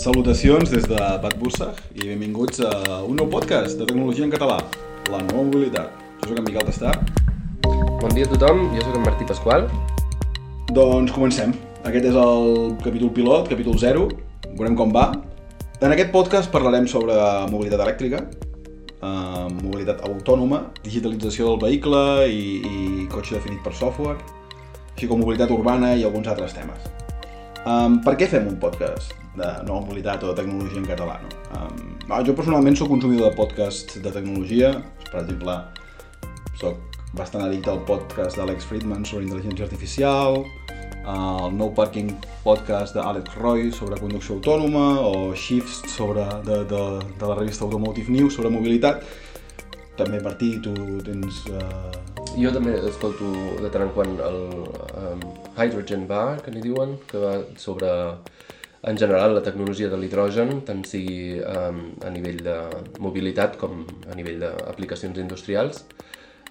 Salutacions des de Bad Bussach i benvinguts a un nou podcast de tecnologia en català, la nova mobilitat. Jo sóc en Miquel Testà. Bon dia a tothom, jo sóc en Martí Pasqual. Doncs comencem. Aquest és el capítol pilot, capítol 0. Veurem com va. En aquest podcast parlarem sobre mobilitat elèctrica, eh, mobilitat autònoma, digitalització del vehicle i, i cotxe definit per software, mobilitat urbana i alguns altres temes. Um, per què fem un podcast de nova mobilitat o de tecnologia en català? No? Um, jo personalment sóc consumidor de podcasts de tecnologia, per exemple, sóc bastant addicte al podcast d'Alex Friedman sobre intel·ligència artificial, el No Parking podcast d'Alex Roy sobre conducció autònoma o Shifts sobre, de, de, de la revista Automotive News sobre mobilitat. També, Martí, tu tens... Uh... Jo també escolto de tant en quant el um, Hydrogen Bar, que n'hi diuen, que va sobre, en general, la tecnologia de l'hidrogen, tant sigui um, a nivell de mobilitat com a nivell d'aplicacions industrials.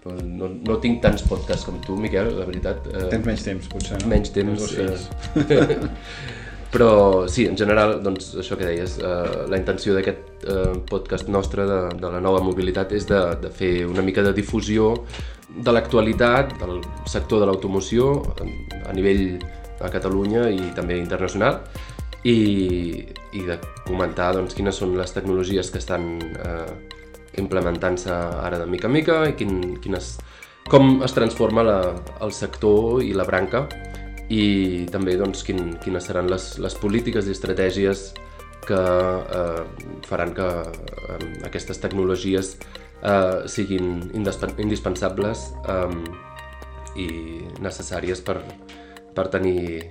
No, no tinc tants podcasts com tu, Miquel, la veritat. Eh, Tens menys temps, potser, no? Menys temps. Eh, però sí, en general, doncs, això que deies, eh, la intenció d'aquest eh, podcast nostre de, de la nova mobilitat és de, de fer una mica de difusió de l'actualitat del sector de l'automoció a nivell a Catalunya i també internacional i, i de comentar doncs, quines són les tecnologies que estan eh, implementant-se ara de mica en mica i quin, quines, com es transforma la, el sector i la branca i també doncs, quin, quines seran les, les polítiques i estratègies que eh, faran que eh, aquestes tecnologies eh, siguin indispensables eh, i necessàries per, per tenir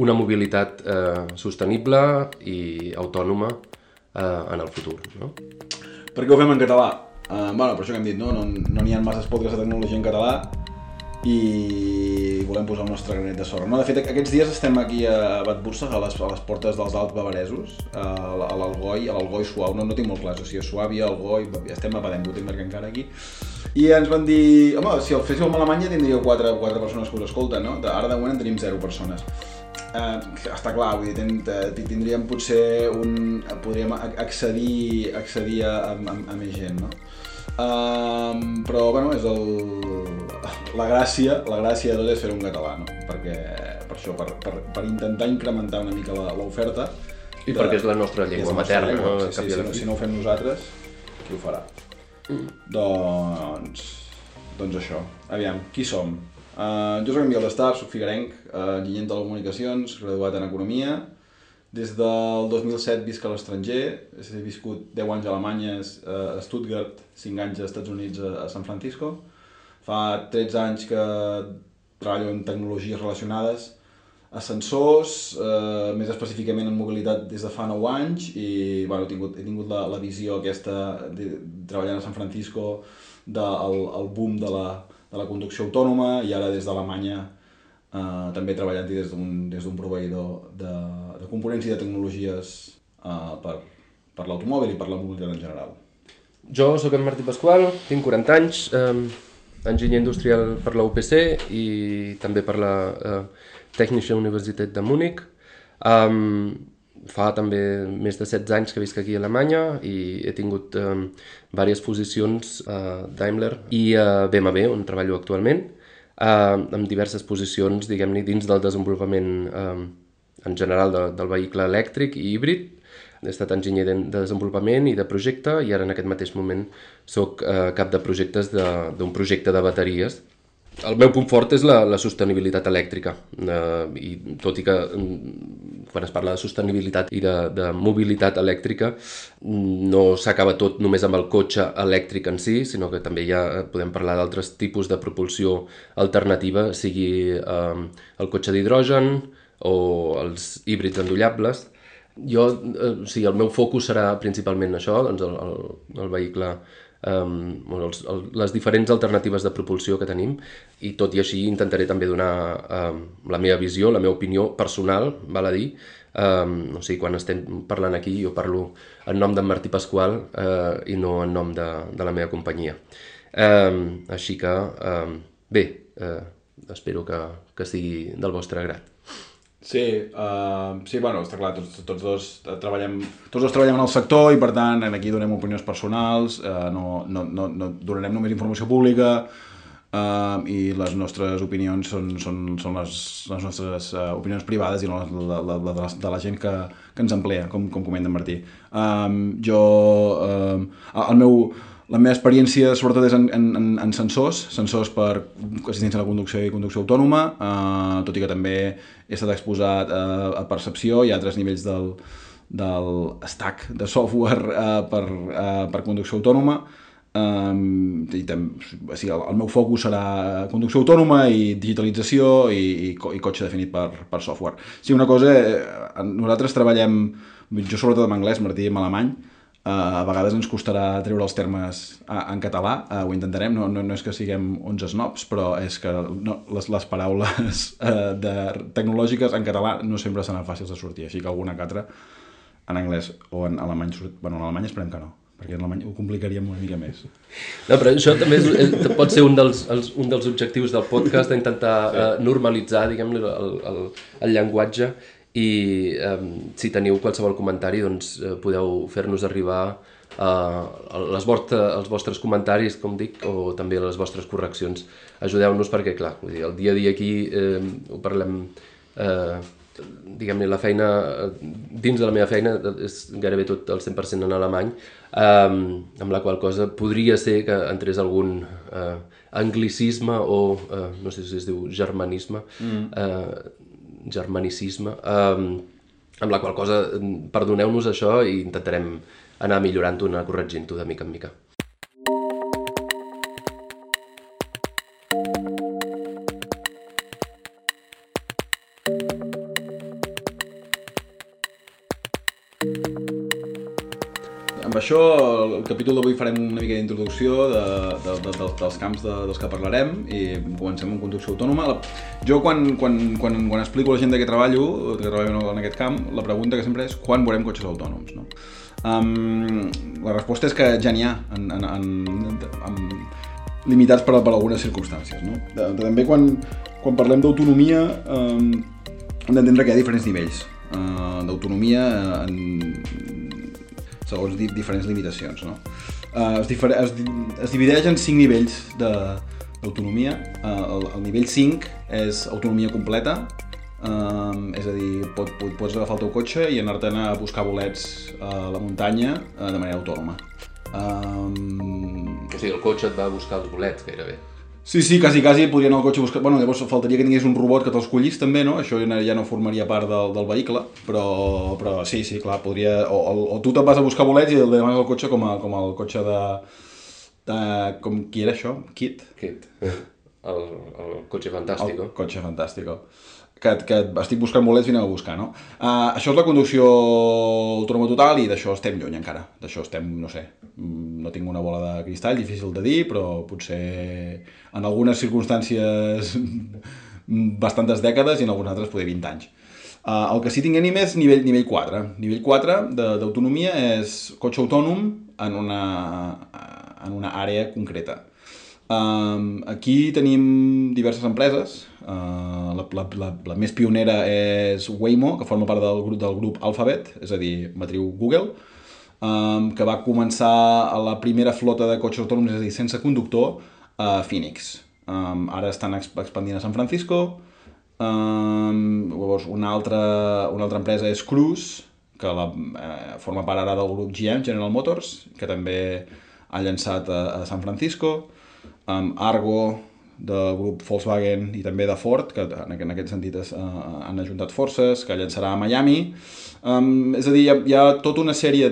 una mobilitat eh, sostenible i autònoma eh, en el futur. No? Per què ho fem en català? Uh, bueno, per això que hem dit, no? No n'hi no ha massa podcasts de tecnologia en català i volem posar el nostre granet de sorra. No, de fet, aquests dies estem aquí a Bad Bursag, a les, a les portes dels Alts Bavaresos, a l'Algoi, a l'Algoi suau, no, no tinc molt clar, o sigui, Suàbia, Algoi, estem a Baden-Württemberg encara aquí, i ens van dir, home, si el féssiu a Alemanya tindríeu quatre, quatre persones que us escolten, no? Ara de moment en tenim zero persones. Uh, està clar, vull dir, ten, tindríem potser un... podríem accedir, accedir a, a, a més gent, no? Uh, però, bueno, és el, la gràcia, la gràcia de tot és fer un català, no? Perquè, per això, per, per, per intentar incrementar una mica l'oferta. I de, perquè és la nostra llengua materna, no? Sí, sí, si, no, si no ho fem nosaltres, qui ho farà? Mm. Doncs, doncs això. Aviam, qui som? Uh, jo soc en Miguel Estar, soc figarenc, uh, enginyer de telecomunicacions, graduat en Economia. Des del 2007 visc a l'estranger, he viscut 10 anys a Alemanya, a Stuttgart, 5 anys als Estats Units, a San Francisco. Fa 13 anys que treballo en tecnologies relacionades, ascensors, eh, més específicament en mobilitat des de fa 9 anys i bueno, he tingut, he tingut la, la visió aquesta, de, treballant a San Francisco, del de, el boom de la, de la conducció autònoma i ara des d'Alemanya eh, també treballant-hi des d'un proveïdor de, de components i de tecnologies eh, per, per l'automòbil i per la mobilitat en general. Jo sóc en Martí Pasqual, tinc 40 anys, eh, enginyer industrial per la UPC i també per la uh, Technische Universitat de Múnich. Um, fa també més de 16 anys que visc aquí a Alemanya i he tingut um, diverses posicions a Daimler i a BMW, on treballo actualment, uh, amb diverses posicions, diguem-ne, dins del desenvolupament um, en general de, del vehicle elèctric i híbrid, he estat enginyer de desenvolupament i de projecte i ara en aquest mateix moment sóc eh, cap de projectes d'un projecte de bateries. El meu punt fort és la, la sostenibilitat elèctrica eh, i tot i que mm, quan es parla de sostenibilitat i de, de mobilitat elèctrica no s'acaba tot només amb el cotxe elèctric en si, sinó que també ja podem parlar d'altres tipus de propulsió alternativa, sigui eh, el cotxe d'hidrogen o els híbrids endollables. Jo, eh, sí, el meu focus serà principalment això, doncs el, el, el vehicle, um, bueno, els, el, les diferents alternatives de propulsió que tenim i tot i així intentaré també donar um, la meva visió, la meva opinió personal, val a dir, um, o sigui, quan estem parlant aquí jo parlo en nom d'en Martí Pasqual uh, i no en nom de, de la meva companyia. Um, així que, um, bé, uh, espero que, que sigui del vostre grat. Sí, uh, sí, bueno, està clar, tots, tots dos treballem, tots dos treballem en el sector i per tant aquí donem opinions personals, uh, no, no, no, no donarem només informació pública uh, i les nostres opinions són, són, són les, les nostres uh, opinions privades i no les, la, la, la, de, la, de la gent que, que ens emplea, com, com comenta en Martí. Um, jo, um, el meu, la meva experiència sobretot és en, en, en sensors, sensors per assistència a la conducció i conducció autònoma, eh, tot i que també he estat exposat a, a percepció i a altres nivells del, del stack de software eh, per, eh, per conducció autònoma. Um, i tam, o sigui, el, el meu focus serà conducció autònoma i digitalització i, i, co i cotxe definit per, per software. Sí, una cosa, eh, nosaltres treballem, jo sobretot en anglès, Martí en alemany, Uh, a vegades ens costarà treure els termes uh, en català, uh, ho intentarem, no, no, no és que siguem 11 snobs, però és que no, les, les paraules uh, de, tecnològiques en català no sempre seran fàcils de sortir, així que alguna que altra en anglès o en alemany surt... Bueno, en alemany esperem que no, perquè en alemany ho complicaríem una mica més. No, però això també és, és, pot ser un dels, els, un dels objectius del podcast, d'intentar sí. uh, normalitzar, diguem el, el, el llenguatge i eh, si teniu qualsevol comentari doncs eh, podeu fer-nos arribar eh, les vostre, els vostres comentaris, com dic, o també les vostres correccions. Ajudeu-nos perquè, clar, vull dir, el dia a dia aquí eh, ho parlem... Eh, diguem-ne, la feina, dins de la meva feina, és gairebé tot el 100% en alemany, eh, amb la qual cosa podria ser que entrés algun eh, anglicisme o, eh, no sé si es diu germanisme, mm. eh, germanicisme, eh, amb la qual cosa perdoneu-nos això i intentarem anar millorant-ho, anar corregint-ho de mica en mica. Això, el capítol d'avui farem una mica d'introducció de, de, de, de, dels camps de, dels que parlarem i comencem amb conducció autònoma. Jo quan, quan, quan, quan explico a la gent de què treballo, que treballo en aquest camp, la pregunta que sempre és quan veurem cotxes autònoms, no? Um, la resposta és que ja n'hi ha, en, en, en, en, limitats per, per algunes circumstàncies. No? També quan, quan parlem d'autonomia um, hem d'entendre que hi ha diferents nivells uh, d'autonomia en segons di diferents limitacions. No? Uh, es, es, es divideix en cinc nivells d'autonomia. Uh, el, el nivell 5 és autonomia completa, uh, és a dir, pot, pot, pots agafar el teu cotxe i anar-te'n a buscar bolets a la muntanya de manera autònoma. Um... O sigui, el cotxe et va buscar els bolets, gairebé. Sí, sí, quasi, quasi podria anar al cotxe a buscar... Bueno, llavors faltaria que tingués un robot que te'ls collís també, no? Això ja no formaria part del, del vehicle, però, però sí, sí, clar, podria... O, o, o tu te'n vas a buscar bolets i el demanes el cotxe com, a, com el cotxe de... de com, qui era això? Kit? Kit. El, el cotxe fantàstico. El cotxe fantàstico que, que estic buscant bolets i anem a buscar, no? Uh, això és la conducció autònoma total i d'això estem lluny encara. D'això estem, no sé, no tinc una bola de cristall, difícil de dir, però potser en algunes circumstàncies bastantes dècades i en algunes altres poder 20 anys. Uh, el que sí tinc és nivell, nivell 4. Nivell 4 d'autonomia és cotxe autònom en una, en una àrea concreta. Um, aquí tenim diverses empreses. Uh, la, la, la, la més pionera és Waymo, que forma part del grup del grup Alphabet, és a dir, matriu Google, um, que va començar la primera flota de cotxes autònoms, és a dir, sense conductor, a Phoenix. Um, ara estan expandint a San Francisco. Um, llavors, una altra, una altra empresa és Cruise, que la, eh, forma part ara del grup GM, General Motors, que també ha llançat a, a San Francisco amb Argo del grup Volkswagen i també de Ford, que en aquest sentit es, uh, han ajuntat forces, que llançarà a Miami. Um, és a dir, hi ha, hi ha tota una sèrie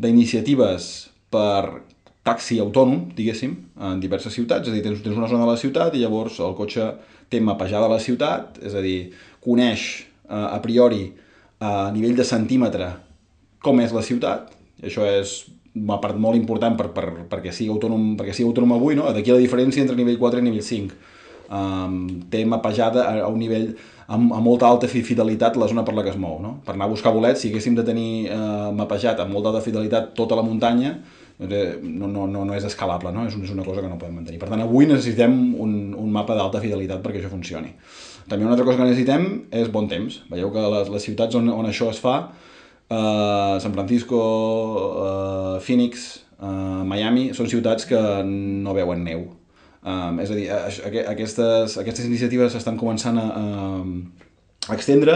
d'iniciatives per taxi autònom, diguéssim, en diverses ciutats, és a dir, tens, tens una zona de la ciutat i llavors el cotxe té mapejada la ciutat, és a dir, coneix uh, a priori a nivell de centímetre com és la ciutat, això és una part molt important per, per, perquè, sigui autònom, perquè sigui autònom avui, no? d'aquí la diferència entre nivell 4 i nivell 5. Um, té mapejada a, a un nivell amb, amb molta alta fidelitat la zona per la que es mou. No? Per anar a buscar bolets, si haguéssim de tenir uh, mapejat amb molta alta fidelitat tota la muntanya, eh, no, no, no, no és escalable, no? És, és una cosa que no podem mantenir. Per tant, avui necessitem un un mapa d'alta fidelitat perquè això funcioni. També una altra cosa que necessitem és bon temps. Veieu que les, les ciutats on, on això es fa, eh, San Francisco, eh, Phoenix, eh, Miami, són ciutats que no veuen neu. Um, és a dir, aquestes, aquestes iniciatives s'estan començant a, a extendre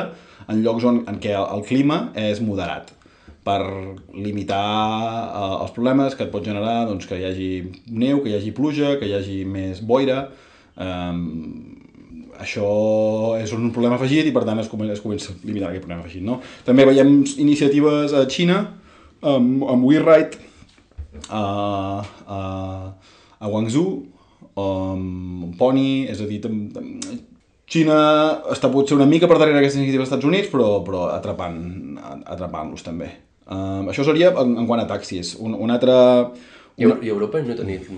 en llocs on, en què el, el clima és moderat per limitar uh, els problemes que et pot generar doncs, que hi hagi neu, que hi hagi pluja, que hi hagi més boira. Um, això és un problema afegit i per tant es comença, es comença a limitar aquest problema afegit. No? També veiem iniciatives a Xina amb, amb WeRide a, a, a Guangzhou um, Pony, és a dir, Xina està potser una mica per darrere d'aquestes iniciatives dels Estats Units, però, però atrapant, atrapant-los també. Um, això seria en, en quant a taxis. Un, un altre... Una... I, I Europa no tenim...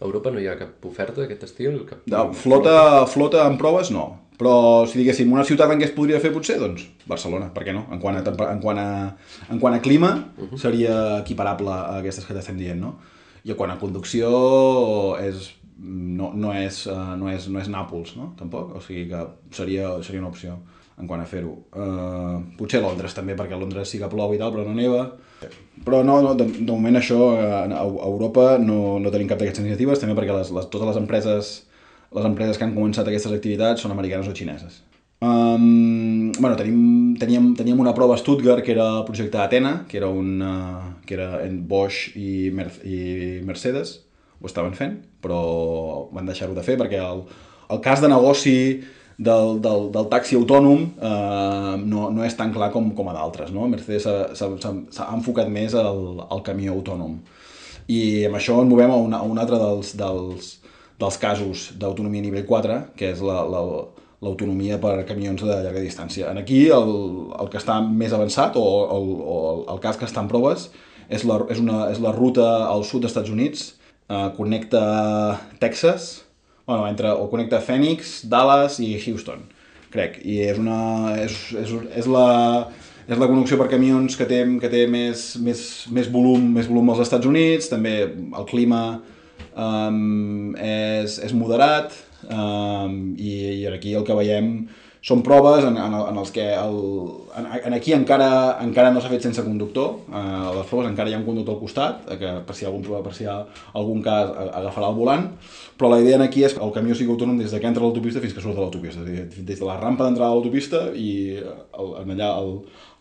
A Europa no hi ha cap oferta d'aquest estil? Cap... De, flota, flota en proves, no. Però si diguéssim una ciutat en què es podria fer potser, doncs Barcelona, per què no? En quant a, en quant a, en quant a clima uh -huh. seria equiparable a aquestes que t'estem dient, no? I quant a conducció és no, no, és, uh, no, és, no és Nàpols, no? Tampoc, o sigui que seria, seria una opció en quant a fer-ho. Uh, potser Londres també, perquè a Londres sí que plou i tal, però no neva. Però no, no de, de moment això, a, a Europa no, no tenim cap d'aquestes iniciatives, també perquè les, les, totes les empreses, les empreses que han començat aquestes activitats són americanes o xineses. Um, bueno, tenim, teníem, teníem una prova a Stuttgart que era el projecte Atena, que era, un, uh, que era en Bosch i, Mer i Mercedes, ho estaven fent, però van deixar-ho de fer perquè el, el cas de negoci del, del, del taxi autònom eh, no, no és tan clar com, com a d'altres. No? Mercedes s'ha enfocat més al, al camió autònom. I amb això ens movem a, una, a un altre dels, dels, dels casos d'autonomia nivell 4, que és la, la, l'autonomia per camions de llarga distància. En aquí el, el que està més avançat o el, o el cas que està en proves és la, és una, és la ruta al sud dels Estats Units eh, connecta Texas, bueno, entre, o connecta Phoenix, Dallas i Houston, crec. I és, una, és, és, és la, és la connexió per camions que té, que té més, més, més, volum, més volum als Estats Units, també el clima um, és, és moderat um, i, i aquí el que veiem són proves en, en, en els que el, en, en aquí encara, encara no s'ha fet sense conductor, eh, les proves encara hi ha un conductor al costat, eh, que per si, algun, per si ha algun cas agafarà el volant, però la idea aquí és que el camió sigui autònom des de que entra a l'autopista fins que surt de l'autopista, des de la rampa d'entrada a l'autopista i el, en allà el,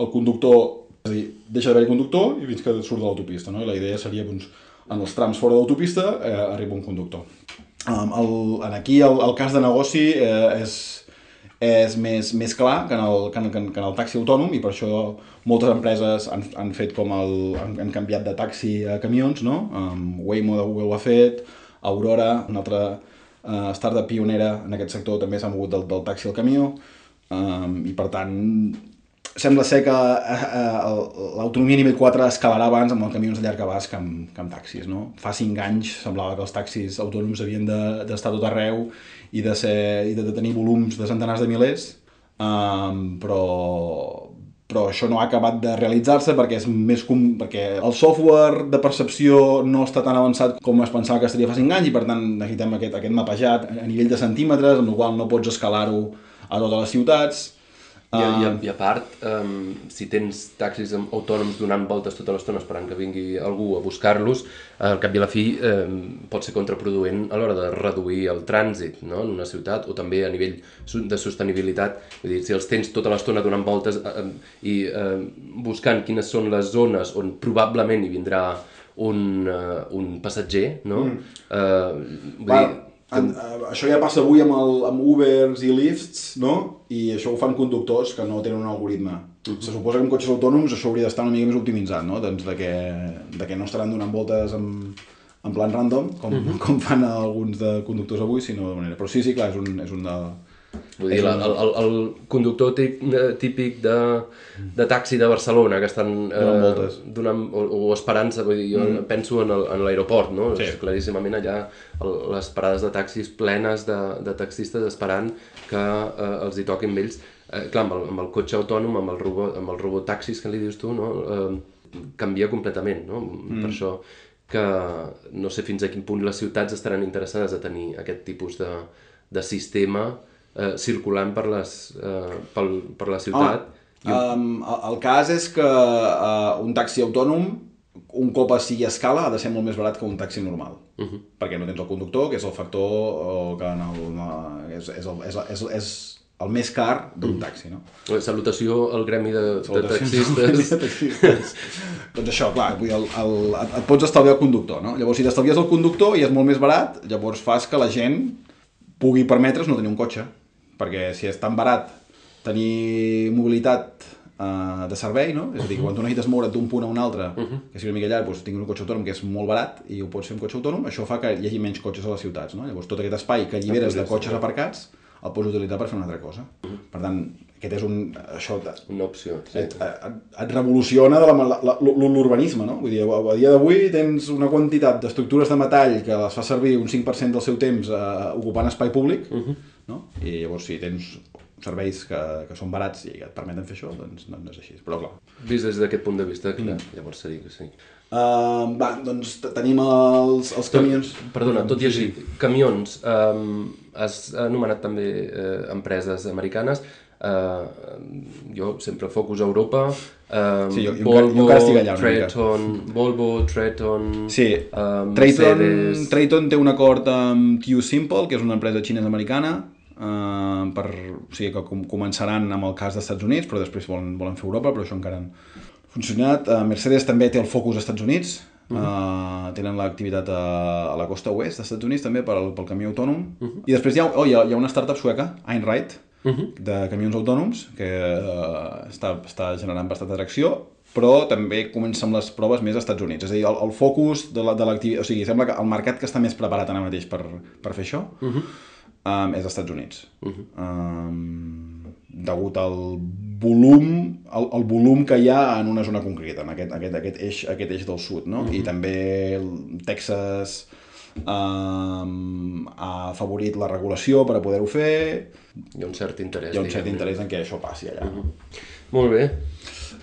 el conductor, és a dir, deixa d'haver-hi conductor i fins que surt de l'autopista, no? I la idea seria, doncs, en els trams fora de l'autopista eh, arriba un conductor. Um, el, en aquí el, el cas de negoci eh, és, és més, més clar que en, el, que, en, que en el taxi autònom i per això moltes empreses han, han fet com el, han, han canviat de taxi a camions, no? Um, Waymo de Google ho ha fet, Aurora, una altra uh, startup pionera en aquest sector també s'ha mogut del, del taxi al camió um, i per tant sembla ser que uh, uh, l'autonomia nivell 4 escalarà abans amb els camions de llarg abast que amb, que amb taxis. No? Fa 5 anys semblava que els taxis autònoms havien d'estar de, tot arreu i de, ser, i de tenir volums de centenars de milers, um, però, però això no ha acabat de realitzar-se perquè és més com, perquè el software de percepció no està tan avançat com es pensava que estaria fa 5 anys i per tant necessitem aquest, aquest mapejat a nivell de centímetres, amb el qual no pots escalar-ho a totes les ciutats i, uh... i, a, I a part, um, si tens taxis autònoms donant voltes tota l'estona esperant que vingui algú a buscar-los, al cap i a la fi um, pot ser contraproduent a l'hora de reduir el trànsit no? en una ciutat o també a nivell de sostenibilitat. Vull dir, si els tens tota l'estona donant voltes uh, i uh, buscant quines són les zones on probablement hi vindrà un, uh, un passatger, no? Mm. Uh, vull dir, en, uh, això ja passa avui amb, el, amb Ubers i Lyfts, no? I això ho fan conductors que no tenen un algoritme. Uh -huh. Se suposa que amb cotxes autònoms això hauria d'estar una mica més optimitzat, no? Doncs de que, de que no estaran donant voltes en, en plan random, com, uh -huh. com fan alguns de conductors avui, sinó de manera... Però sí, sí, clar, és un, és un de, Vull dir, el, el, el conductor típic de, de taxi de Barcelona que estan eh, donant, o, o esperant vull dir, jo mm. penso en l'aeroport, no? Sí. És claríssimament allà el, les parades de taxis plenes de, de taxistes esperant que eh, els hi toquin ells. Eh, clar, amb el, amb el cotxe autònom, amb el, robot, amb el robot taxis que li dius tu, no? eh, canvia completament, no? Mm. Per això que no sé fins a quin punt les ciutats estaran interessades a tenir aquest tipus de, de sistema eh, circulant per, les, eh, pel, per la ciutat. Um, el, cas és que uh, un taxi autònom, un cop sigui a escala, ha de ser molt més barat que un taxi normal. Uh -huh. Perquè no tens el conductor, que és el factor uh, que el, no, és, és, el, és, és, és el més car d'un taxi, no? Salutació al gremi de, de taxistes. de taxistes. doncs això, clar, vull el, el, et, et pots estalviar el conductor, no? Llavors, si t'estalvies el conductor i és molt més barat, llavors fas que la gent pugui permetre's no tenir un cotxe. Perquè si és tan barat tenir mobilitat uh, de servei, no? És a dir, quan tu necessites moure't d'un punt a un altre, que sigui una mica llarg, doncs tinguis un cotxe autònom que és molt barat i ho pots fer amb cotxe autònom, això fa que hi hagi menys cotxes a les ciutats, no? Llavors tot aquest espai que alliberes de cotxes aparcats el pots utilitzar per fer una altra cosa. Per tant, aquest és un... Això Una opció, sí. et, et, et revoluciona l'urbanisme, no? Vull dir, a, a dia d'avui tens una quantitat d'estructures de metall que les fa servir un 5% del seu temps eh, ocupant espai públic, no? I llavors si tens serveis que, que són barats i que et permeten fer això, doncs, doncs és així. Però clar, Vist des d'aquest punt de vista, clar, llavors seria que sí. Uh, va, doncs tenim els, els camions. Perdona, tot i així, camions, um, has anomenat també eh, empreses americanes, uh, jo sempre focus a Europa, um, Sí, jo- jo encara- jo encara estic allà. Treton, Volvo, Treton, Sí, um, Mercedes... Trayton té un acord amb TU Simple, que és una empresa xinesa-americana, uh, per, o sigui que com, començaran amb el cas dels Estats Units, però després volen, volen fer Europa, però això encara no ha funcionat. Uh, Mercedes també té el focus als Estats Units, uh, tenen l'activitat a, a la costa oest dels Estats Units també pel, pel camió autònom. I després hi ha, oh, hi, ha, hi ha una startup sueca, Einride, de camions autònoms, que uh, està, està generant bastanta atracció, però també comença amb les proves més als Estats Units. És a dir, el, el focus de la- de l'activitat... O sigui, sembla que el mercat que està més preparat ara mateix per, per fer això um, és als Estats Units. um, degut al volum, el, el volum que hi ha en una zona concreta, en aquest, aquest, aquest, eix, aquest eix del sud, no? I també el Texas um, ha afavorit la regulació per a poder-ho fer, Hi ha un cert interès. hi ha un cert interès en què això passi allà. Molt bé.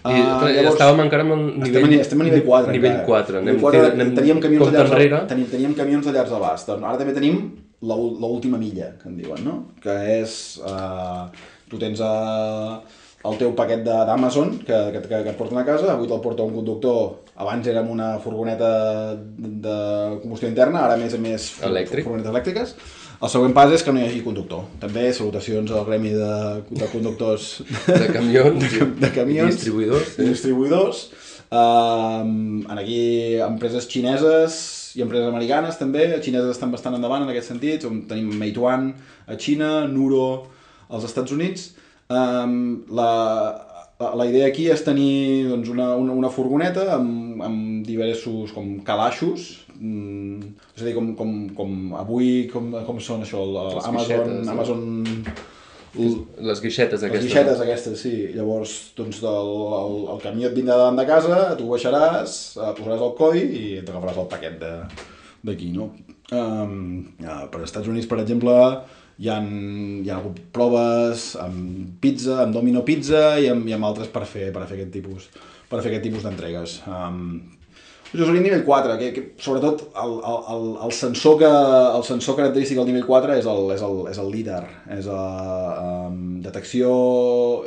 I uh, llavors, estàvem encara Estem, nivell... a, estem a nivell 4 Nivell encara. 4. Anem, Nivell 4 anem teníem camions de llargs, enrere. teníem, teníem camions de llargs abast. Doncs Ara també tenim l'última milla, que en diuen, no? Que és... Uh, tu tens uh, el teu paquet de- d'Amazon que, que, que, que et porten a casa, avui te'l porta un conductor, abans era amb una furgoneta de combustió interna, ara més a més Elèctric. furgonetes elèctriques. El següent pas és que no hi hagi conductor. També salutacions al gremi de, de conductors De camions, de, de camions distribuïdors, i distribuïdors en aquí empreses xineses i empreses americanes també, les xineses estan bastant endavant en aquest sentit, on tenim Meituan a Xina, Nuro als Estats Units um, la, la, la idea aquí és tenir doncs, una, una, una furgoneta amb, amb diversos com calaixos mm, és a dir, com, com, com avui com, com són això, el, Amazon, no? Amazon Les guixetes les aquestes. guixetes aquestes, sí. Llavors, doncs, el, el, el camió et vindrà davant de casa, tu baixaràs, eh, posaràs el codi i t'agafaràs el paquet d'aquí, no? Um, ja, per als Estats Units, per exemple, hi ha, hi ha hagut proves amb pizza, amb Domino Pizza i amb, i amb altres per fer, per fer aquest tipus per fer aquest tipus d'entregues. Um, seria nivell 4, que, que sobretot el, el, el, el, sensor que, el sensor característic del nivell 4 és el, és el, és el líder, és a, um, detecció,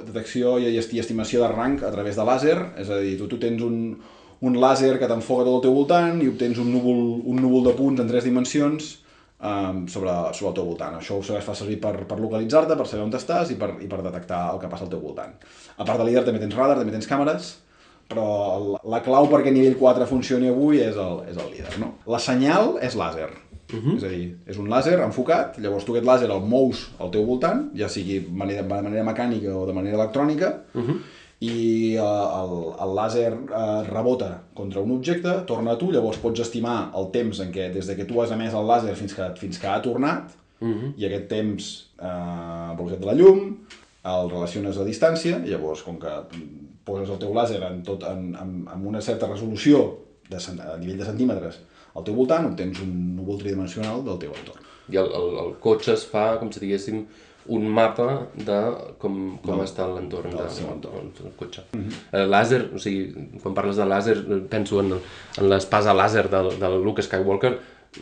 detecció i, i estimació de rang a través de làser, és a dir, tu, tu tens un, un làser que t'enfoca tot al teu voltant i obtens un núvol, un núvol de punts en tres dimensions um, sobre, sobre el teu voltant. Això ho fa servir per, per localitzar-te, per saber on estàs i per, i per detectar el que passa al teu voltant. A part de líder també tens radar, també tens càmeres, però la clau perquè nivell 4 funcioni avui és el, és el líder, no? La senyal és làser, uh -huh. és a dir, és un làser enfocat, llavors tu aquest làser el mous al teu voltant, ja sigui de manera, de manera mecànica o de manera electrònica, uh -huh. i uh, el, el làser uh, rebota contra un objecte, torna a tu, llavors pots estimar el temps en què, des de que tu has emès el làser fins que, fins que ha tornat, uh -huh. i aquest temps, eh, velocitat de la llum, el relaciones a distància, llavors, com que poses el teu làser en, tot, en, en, en una certa resolució de, a nivell de centímetres al teu voltant, obtens un núvol tridimensional del teu entorn. I el, el, el cotxe es fa, com si diguéssim, un mapa de com, com està l'entorn del de, entorn. del cotxe. Mm -hmm. làser, o sigui, quan parles de làser, penso en, en l'espasa làser del, del Luke Skywalker,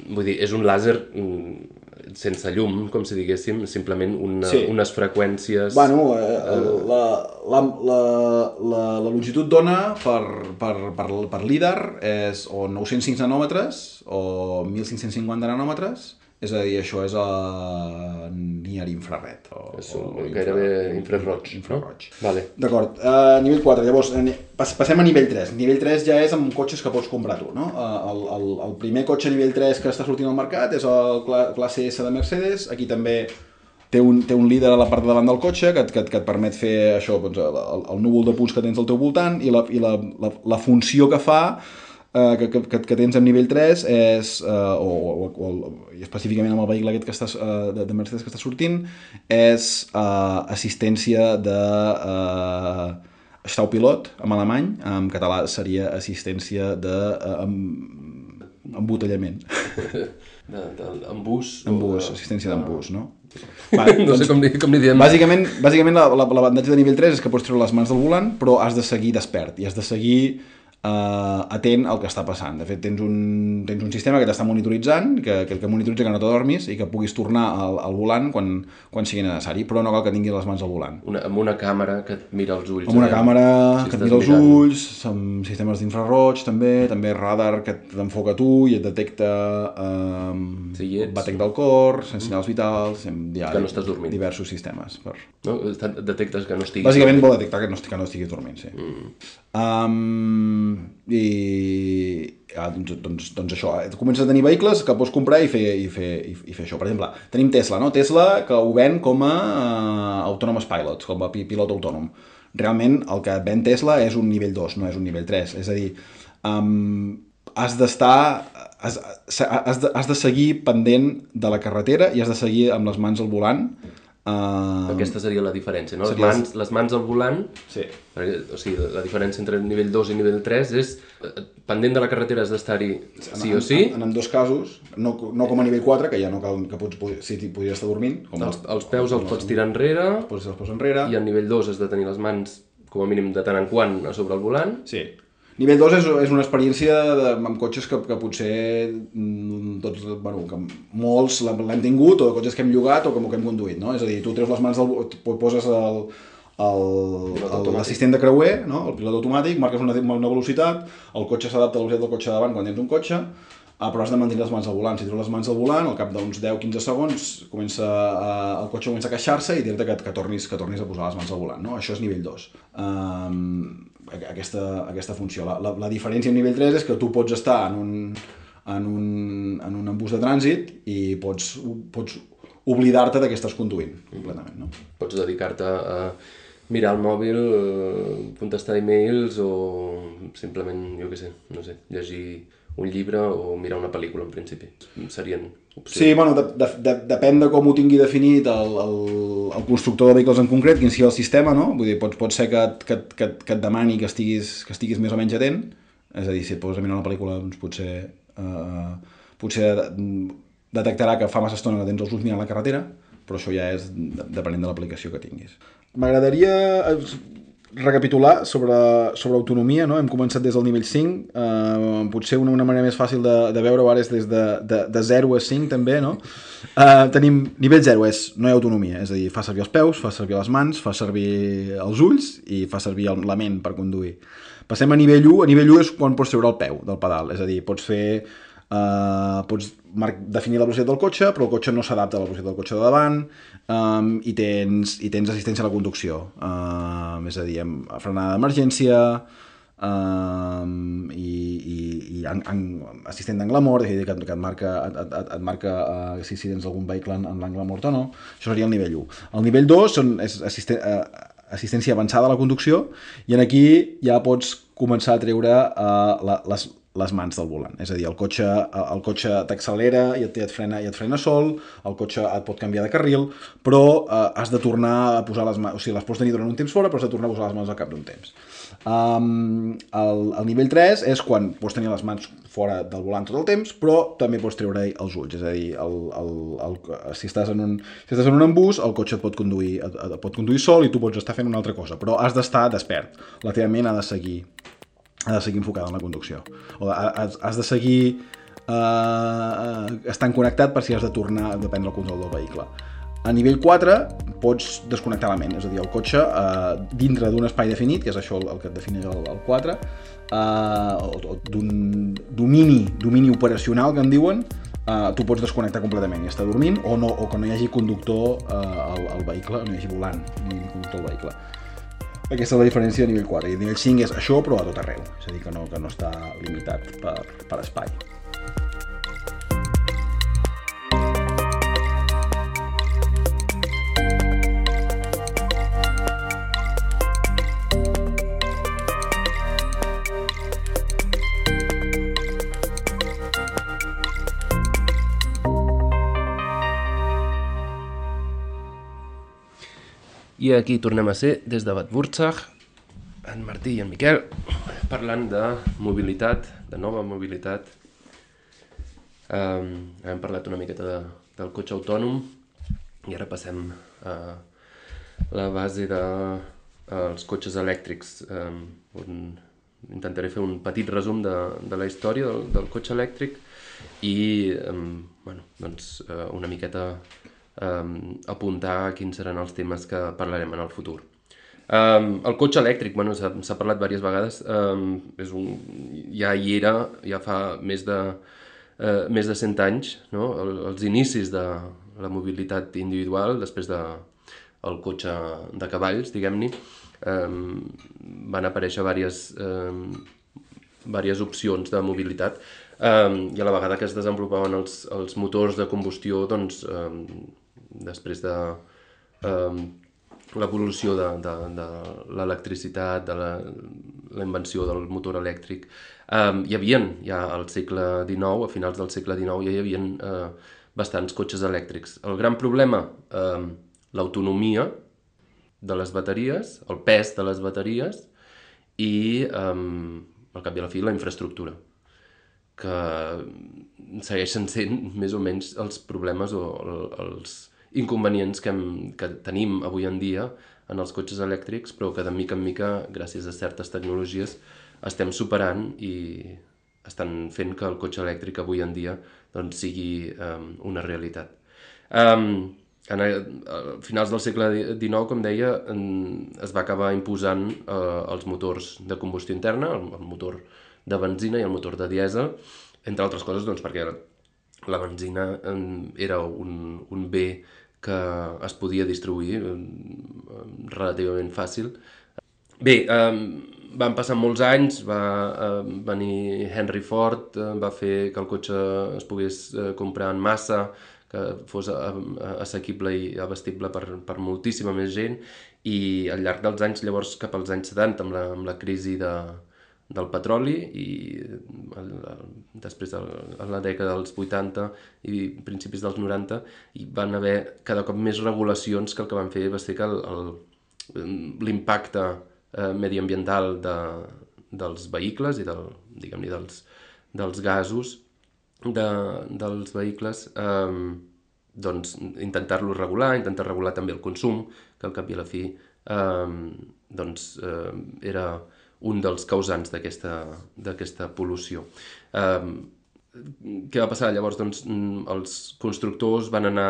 vull dir, és un làser mm, sense llum, com si diguéssim, simplement una, Sí. unes freqüències... Bueno, eh, la, la, la, la, la longitud d'ona per, per, per, per líder és o 905 nanòmetres o 1550 nanòmetres, és a dir, això és a near infrared. O, És o un, gairebé infraroig, infraroig. no? Vale. D'acord, uh, nivell 4, llavors eh, pas, passem a nivell 3. Nivell 3 ja és amb cotxes que pots comprar tu, no? Uh, el, el, el primer cotxe nivell 3 que està sortint al mercat és el cla classe S de Mercedes, aquí també té un, té un líder a la part de davant del cotxe que, que, que et permet fer això, doncs, el, el núvol de punts que tens al teu voltant i la, i la, la, la funció que fa eh, que, que, que, tens amb nivell 3 és, eh, o, o, o, i específicament amb el vehicle aquest que està, eh, de, de Mercedes que està sortint, és eh, assistència de eh, Staupilot, en alemany, en català seria assistència de eh, embotellament, De, o embús, de- assistència d'embús, no? No sé com li, com li diem. Bàsicament, bàsicament la- la- l'avantatge de nivell 3 és que pots treure les mans del volant, però has de seguir despert i has de seguir eh, atent al que està passant. De fet, tens un, tens un sistema que t'està monitoritzant, que, que, que monitoritza que no t'adormis i que puguis tornar al, al volant quan, quan sigui necessari, però no cal que tinguis les mans al volant. Una, amb una càmera que et mira els ulls. Amb una aviam càmera si que et mira els mirant. ulls, amb sistemes d'infraroig també, també radar que t'enfoca tu i et detecta eh, Si hi ets. el batec del cor, senyals vitals, hi ha Que no estàs dormint. diversos sistemes per, No? Detectes que no estiguis... Bàsicament vol detectar que no, que no estiguis dormint, sí. Mm. Um, I... Ah, doncs, doncs, doncs això, eh, comences a tenir vehicles que pots comprar i fer, i, fer, i, fer això. Per exemple, tenim Tesla, no? Tesla que ho ven com a uh, Autonomous Pilots, com a pi- pilot autònom. Realment el que ven Tesla és un nivell 2, no és un nivell 3. És a dir, um, has d'estar... Has, has, de, has de seguir pendent de la carretera i has de seguir amb les mans al volant. Uh, Aquesta seria la diferència, no? Les Seria- mans, les mans al volant, Sí. perquè, o sigui, la diferència entre nivell 2 i nivell 3 és eh, pendent de la carretera has d'estar-hi sí o sí, En, en, en dos casos, no, no com a nivell 4, que ja no cal que pots, si t'hi podries estar dormint, com els, els peus els pots tirar enrere pots els peus enrere. i al nivell 2 has de tenir les mans com a mínim de tant en quant a sobre el volant Sí. Nivell 2 és, és una experiència de, amb cotxes que, que potser mm, tots, bueno, que molts l'hem tingut, o de cotxes que hem llogat o que, que hem conduït, no? És a dir, tu treus les mans del... poses l'assistent de creuer, no? el pilot automàtic, marques una, una velocitat, el cotxe s'adapta a la velocitat del cotxe de davant quan tens un cotxe, però has de mantenir les mans al volant. Si treus les mans al volant, al cap d'uns 10-15 segons, comença a, el cotxe comença a queixar-se i dir-te que, que, tornis, que tornis a posar les mans al volant. No? Això és nivell 2. Um, aquesta, aquesta funció. La, la, la diferència amb nivell 3 és que tu pots estar en un, en un, en un embús de trànsit i pots, pots oblidar-te de que estàs conduint completament. No? pots dedicar-te a mirar el mòbil, eh, contestar e-mails o simplement, jo què sé, no sé, llegir un llibre o mirar una pel·lícula en principi. Serien opcions. Sí, bueno, de, de, de, depèn de com ho tingui definit el, el, el constructor de vehicles en concret, quin sigui el sistema, no? Vull dir, pot, pot ser que, et- que, que, que et demani que estiguis, que estiguis més o menys atent, és a dir, si et poses a mirar una pel·lícula, doncs potser, eh, potser detectarà que fa massa estona que tens els ulls mirant la carretera, però això ja és de- depenent de l'aplicació que tinguis. M'agradaria eh, recapitular sobre, sobre autonomia, no? hem començat des del nivell 5, eh, potser una, una manera més fàcil de, de veure-ho ara és des de, de, de 0 a 5 també, no? Eh, tenim, nivell 0 és, no hi ha autonomia, és a dir, fa servir els peus, fa servir les mans, fa servir els ulls i fa servir el, la ment per conduir. Passem a nivell 1, a nivell 1 és quan pots treure el peu del pedal, és a dir, pots fer Uh, pots definir la velocitat del cotxe, però el cotxe no s'adapta a la velocitat del cotxe de davant um, i, tens, i tens assistència a la conducció. Uh, és a dir, frenada d'emergència um, i, i, i en, en, assistent d'angle mort, és a dir, que, que et marca, et, et, et, marca uh, si, si tens algun vehicle en, en l'angle mort o no. Això seria el nivell 1. El nivell 2 són, és assisten, uh, assistència avançada a la conducció i en aquí ja pots començar a treure uh, la, les, les mans del volant. És a dir, el cotxe, el cotxe t'accelera i et, et, frena, i et frena sol, el cotxe et pot canviar de carril, però eh, has de tornar a posar les mans, o sigui, les pots tenir durant un temps fora, però has de tornar a posar les mans al cap d'un temps. Um, el, el nivell 3 és quan pots tenir les mans fora del volant tot el temps, però també pots treure els ulls, és a dir, el, el, el, si, estàs en un, si estàs en un embús, el cotxe et pot, conduir, et, et pot conduir sol i tu pots estar fent una altra cosa, però has d'estar despert. La teva ment ha de seguir ha de seguir enfocada en la conducció. O ha- has, has de seguir eh, estan connectats per si has de tornar, depèn del control del vehicle. A nivell 4 pots desconnectar la ment, és a dir, el cotxe eh, dintre d'un espai definit, que és això el, el que et defineix el, el 4, eh, o d'un domini, domini operacional que en diuen, eh, tu pots desconnectar completament i estar dormint o, no, o que no hi hagi conductor eh, al, al vehicle, no hi hagi volant, no hi hagi conductor al vehicle. Aquesta és la diferència a nivell 4. I a nivell 5 és això, però a tot arreu. És a dir, que no, que no està limitat per, per espai. I aquí tornem a ser des de Bad Wurzach, en Martí i en Miquel, parlant de mobilitat, de nova mobilitat. Um, hem parlat una miqueta de, del cotxe autònom i ara passem a la base dels de, els cotxes elèctrics, um, on intentaré fer un petit resum de, de la història del, del cotxe elèctric i um, bueno, doncs, una miqueta um, apuntar quins seran els temes que parlarem en el futur. Um, el cotxe elèctric, bueno, s'ha parlat diverses vegades, um, és un, ja hi era, ja fa més de, uh, més de 100 anys, no? El, els inicis de la mobilitat individual, després de el cotxe de cavalls, diguem-ne, um, van aparèixer diverses, um, diverses opcions de mobilitat um, i a la vegada que es desenvolupaven els, els motors de combustió, doncs, um, després de um, l'evolució de, de, de l'electricitat, de la, la invenció del motor elèctric, um, hi havia ja al segle XIX, a finals del segle XIX, ja hi havia uh, bastants cotxes elèctrics. El gran problema, um, l'autonomia de les bateries, el pes de les bateries i, um, al cap i a la fi, la infraestructura que segueixen sent més o menys els problemes o els, inconvenients que, hem, que tenim avui en dia en els cotxes elèctrics, però que de mica en mica, gràcies a certes tecnologies, estem superant i estan fent que el cotxe elèctric avui en dia doncs, sigui um, una realitat. Um, en a, finals del segle XIX, com deia, en, es va acabar imposant uh, els motors de combustió interna, el, el motor de benzina i el motor de dièsel, entre altres coses doncs, perquè la benzina um, era un, un bé que es podia distribuir eh, relativament fàcil. Bé, eh, van passar molts anys, va eh, venir Henry Ford, eh, va fer que el cotxe es pogués eh, comprar en massa, que fos assequible i abestible per, per moltíssima més gent, i al llarg dels anys, llavors cap als anys 70, amb la, amb la crisi de, del petroli i el, el, després de la dècada dels 80 i principis dels 90 i van haver cada cop més regulacions que el que van fer va ser que l'impacte eh, mediambiental de, dels vehicles i del, diguem dels, dels gasos de, dels vehicles eh, doncs intentar-lo regular, intentar regular també el consum, que al cap i a la fi eh, doncs, eh, era un dels causants d'aquesta pol·lució. Um, què va passar? Llavors, doncs, mm, els constructors van anar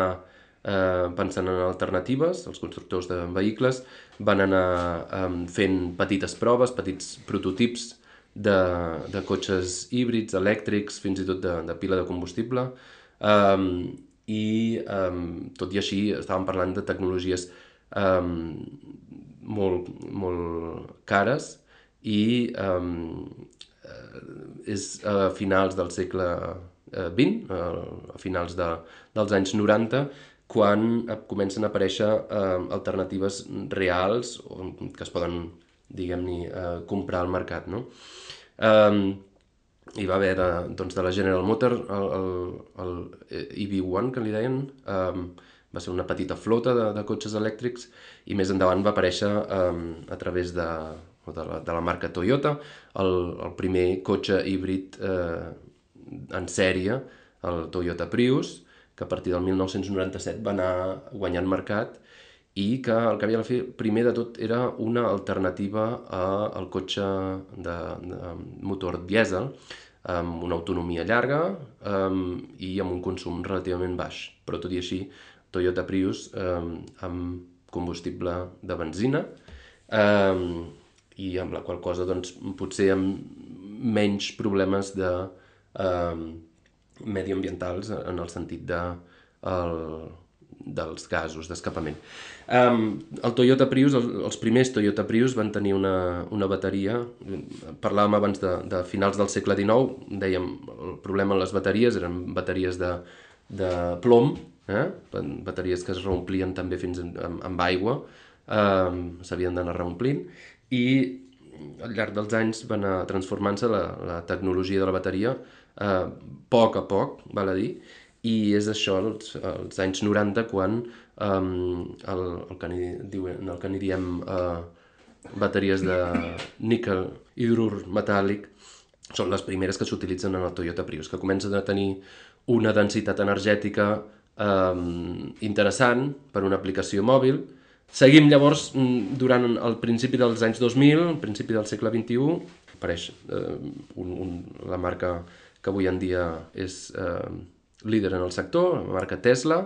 eh, pensant en alternatives, els constructors de vehicles van anar eh, fent petites proves, petits prototips de, de cotxes híbrids, elèctrics, fins i tot de, de pila de combustible, um, i um, tot i així estàvem parlant de tecnologies um, molt, molt cares, i um, és a finals del segle XX, a finals de, dels anys 90, quan comencen a aparèixer eh, alternatives reals que es poden, diguem-ne, eh, comprar al mercat, no? Eh, hi va haver de, doncs, de la General Motor, el, el, el EV1, que li deien, eh, va ser una petita flota de, de cotxes elèctrics i més endavant va aparèixer eh, a través de, o de la, de la marca Toyota, el, el primer cotxe híbrid eh, en sèrie, el Toyota Prius, que a partir del 1997 va anar guanyant mercat i que el que havia de fer primer de tot era una alternativa al cotxe de, de motor dièsel amb una autonomia llarga um, i amb un consum relativament baix. Però tot i així, Toyota Prius um, amb combustible de benzina um, i amb la qual cosa doncs, potser amb menys problemes de um, mediambientals en el sentit de el, dels gasos d'escapament. Um, el Toyota Prius, el, els primers Toyota Prius van tenir una, una bateria, parlàvem abans de, de finals del segle XIX, dèiem el problema amb les bateries eren bateries de, de plom, eh? bateries que es reomplien també fins en, amb, amb aigua, um, s'havien d'anar reomplint, i al llarg dels anys va anar transformant-se la, la tecnologia de la bateria eh, poc a poc, val a dir, i és això, els, els anys 90, quan um, el, el, que ni, diuen, el que ni diem uh, bateries de níquel hidrur metàl·lic són les primeres que s'utilitzen en el Toyota Prius, que comencen a tenir una densitat energètica um, interessant per una aplicació mòbil. Seguim llavors, mm, durant el principi dels anys 2000, el principi del segle XXI, apareix uh, un, un, la marca que avui en dia és uh, líder en el sector, la marca Tesla,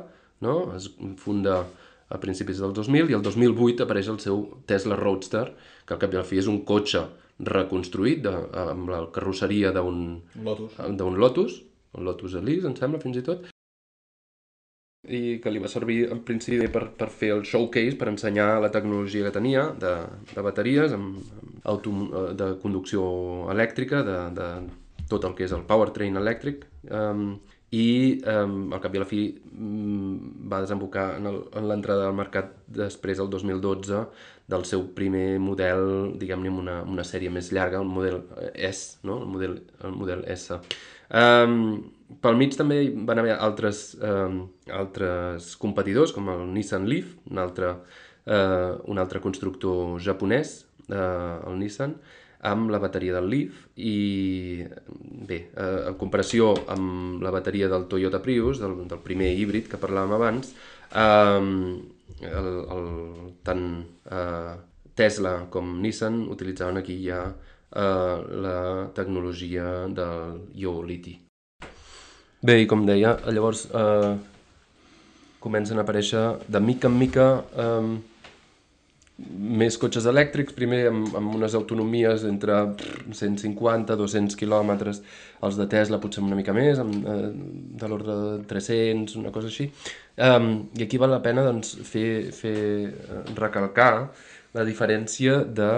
no? es funda a principis del 2000 i el 2008 apareix el seu Tesla Roadster, que al cap i al fi és un cotxe reconstruït de, amb la carrosseria d'un Lotus. d'un Lotus, el Lotus Elise, em sembla, fins i tot, i que li va servir en principi per, per fer el showcase, per ensenyar la tecnologia que tenia de, de bateries, amb, auto, de conducció elèctrica, de, de tot el que és el powertrain elèctric, um, i eh, al cap i a la fi mm, va desembocar en l'entrada al mercat després, el 2012, del seu primer model, diguem-ne, una, una sèrie més llarga, el model S, no? el, model, el model S. Um, pel mig també van haver altres, um, altres competidors, com el Nissan Leaf, un altre, uh, un altre constructor japonès, uh, el Nissan, amb la bateria del Leaf i bé, eh, en comparació amb la bateria del Toyota Prius, del, del primer híbrid que parlàvem abans, eh, el, el, tant eh, Tesla com Nissan utilitzaven aquí ja eh, la tecnologia del ió-liti. Bé, i com deia, llavors eh, comencen a aparèixer de mica en mica eh, més cotxes elèctrics, primer amb, amb unes autonomies entre 150 200 quilòmetres, els de Tesla potser una mica més, amb, eh, de l'ordre de 300, una cosa així. Um, I aquí val la pena doncs, fer, fer eh, recalcar la diferència de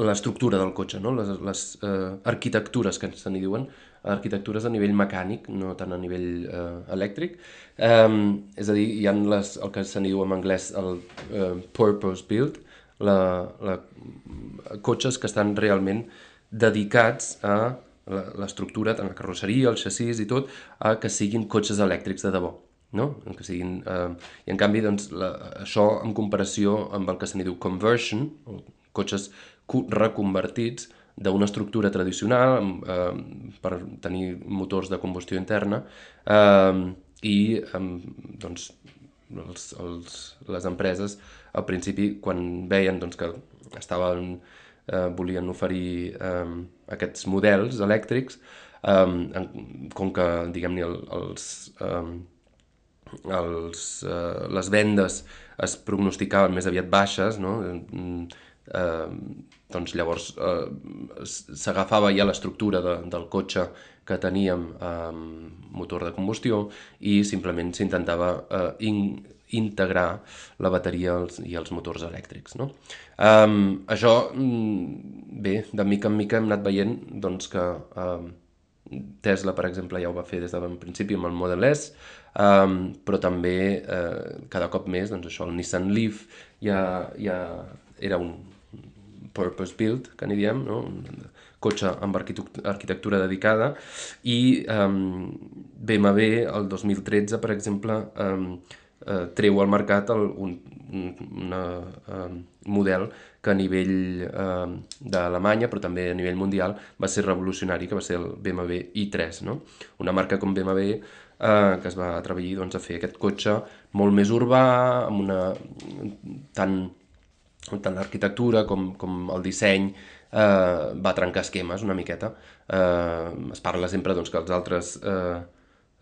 l'estructura del cotxe, no? les, les eh, arquitectures que se n'hi diuen, arquitectures a nivell mecànic, no tant a nivell eh, elèctric. Um, és a dir, hi ha les, el que se n'hi diu en anglès el uh, purpose build, la, la, cotxes que estan realment dedicats a l'estructura, tant la carrosseria, el xassís i tot, a que siguin cotxes elèctrics de debò. No? Que siguin, eh, I en canvi, doncs, la, això en comparació amb el que se n'hi diu conversion, cotxes reconvertits, d'una estructura tradicional eh, per tenir motors de combustió interna eh, i eh, doncs, els, els, les empreses al principi quan veien doncs, que estaven, eh, volien oferir eh, aquests models elèctrics eh, com que diguem-ne el, els, eh, els, eh, les vendes es prognosticaven més aviat baixes no? eh, doncs llavors eh, s'agafava ja l'estructura de, del cotxe que teníem eh, motor de combustió i simplement s'intentava eh, in, integrar la bateria els, i els motors elèctrics. No? Um, això, mm, bé, de mica en mica hem anat veient doncs, que um, Tesla, per exemple, ja ho va fer des d'un principi amb el Model S, um, però també uh, cada cop més doncs, això, el Nissan Leaf ja, ja era un, purpose build, que n'hi diem, no? un cotxe amb arquitectura dedicada, i um, BMW el 2013, per exemple, um, uh, treu al mercat el, un, un um, model que a nivell uh, d'Alemanya, però també a nivell mundial, va ser revolucionari, que va ser el BMW i3, no? una marca com BMW eh, que es va atrevir doncs, a fer aquest cotxe molt més urbà, amb una... tant tant l'arquitectura com, com el disseny eh, va trencar esquemes una miqueta. Eh, es parla sempre doncs, que els altres eh,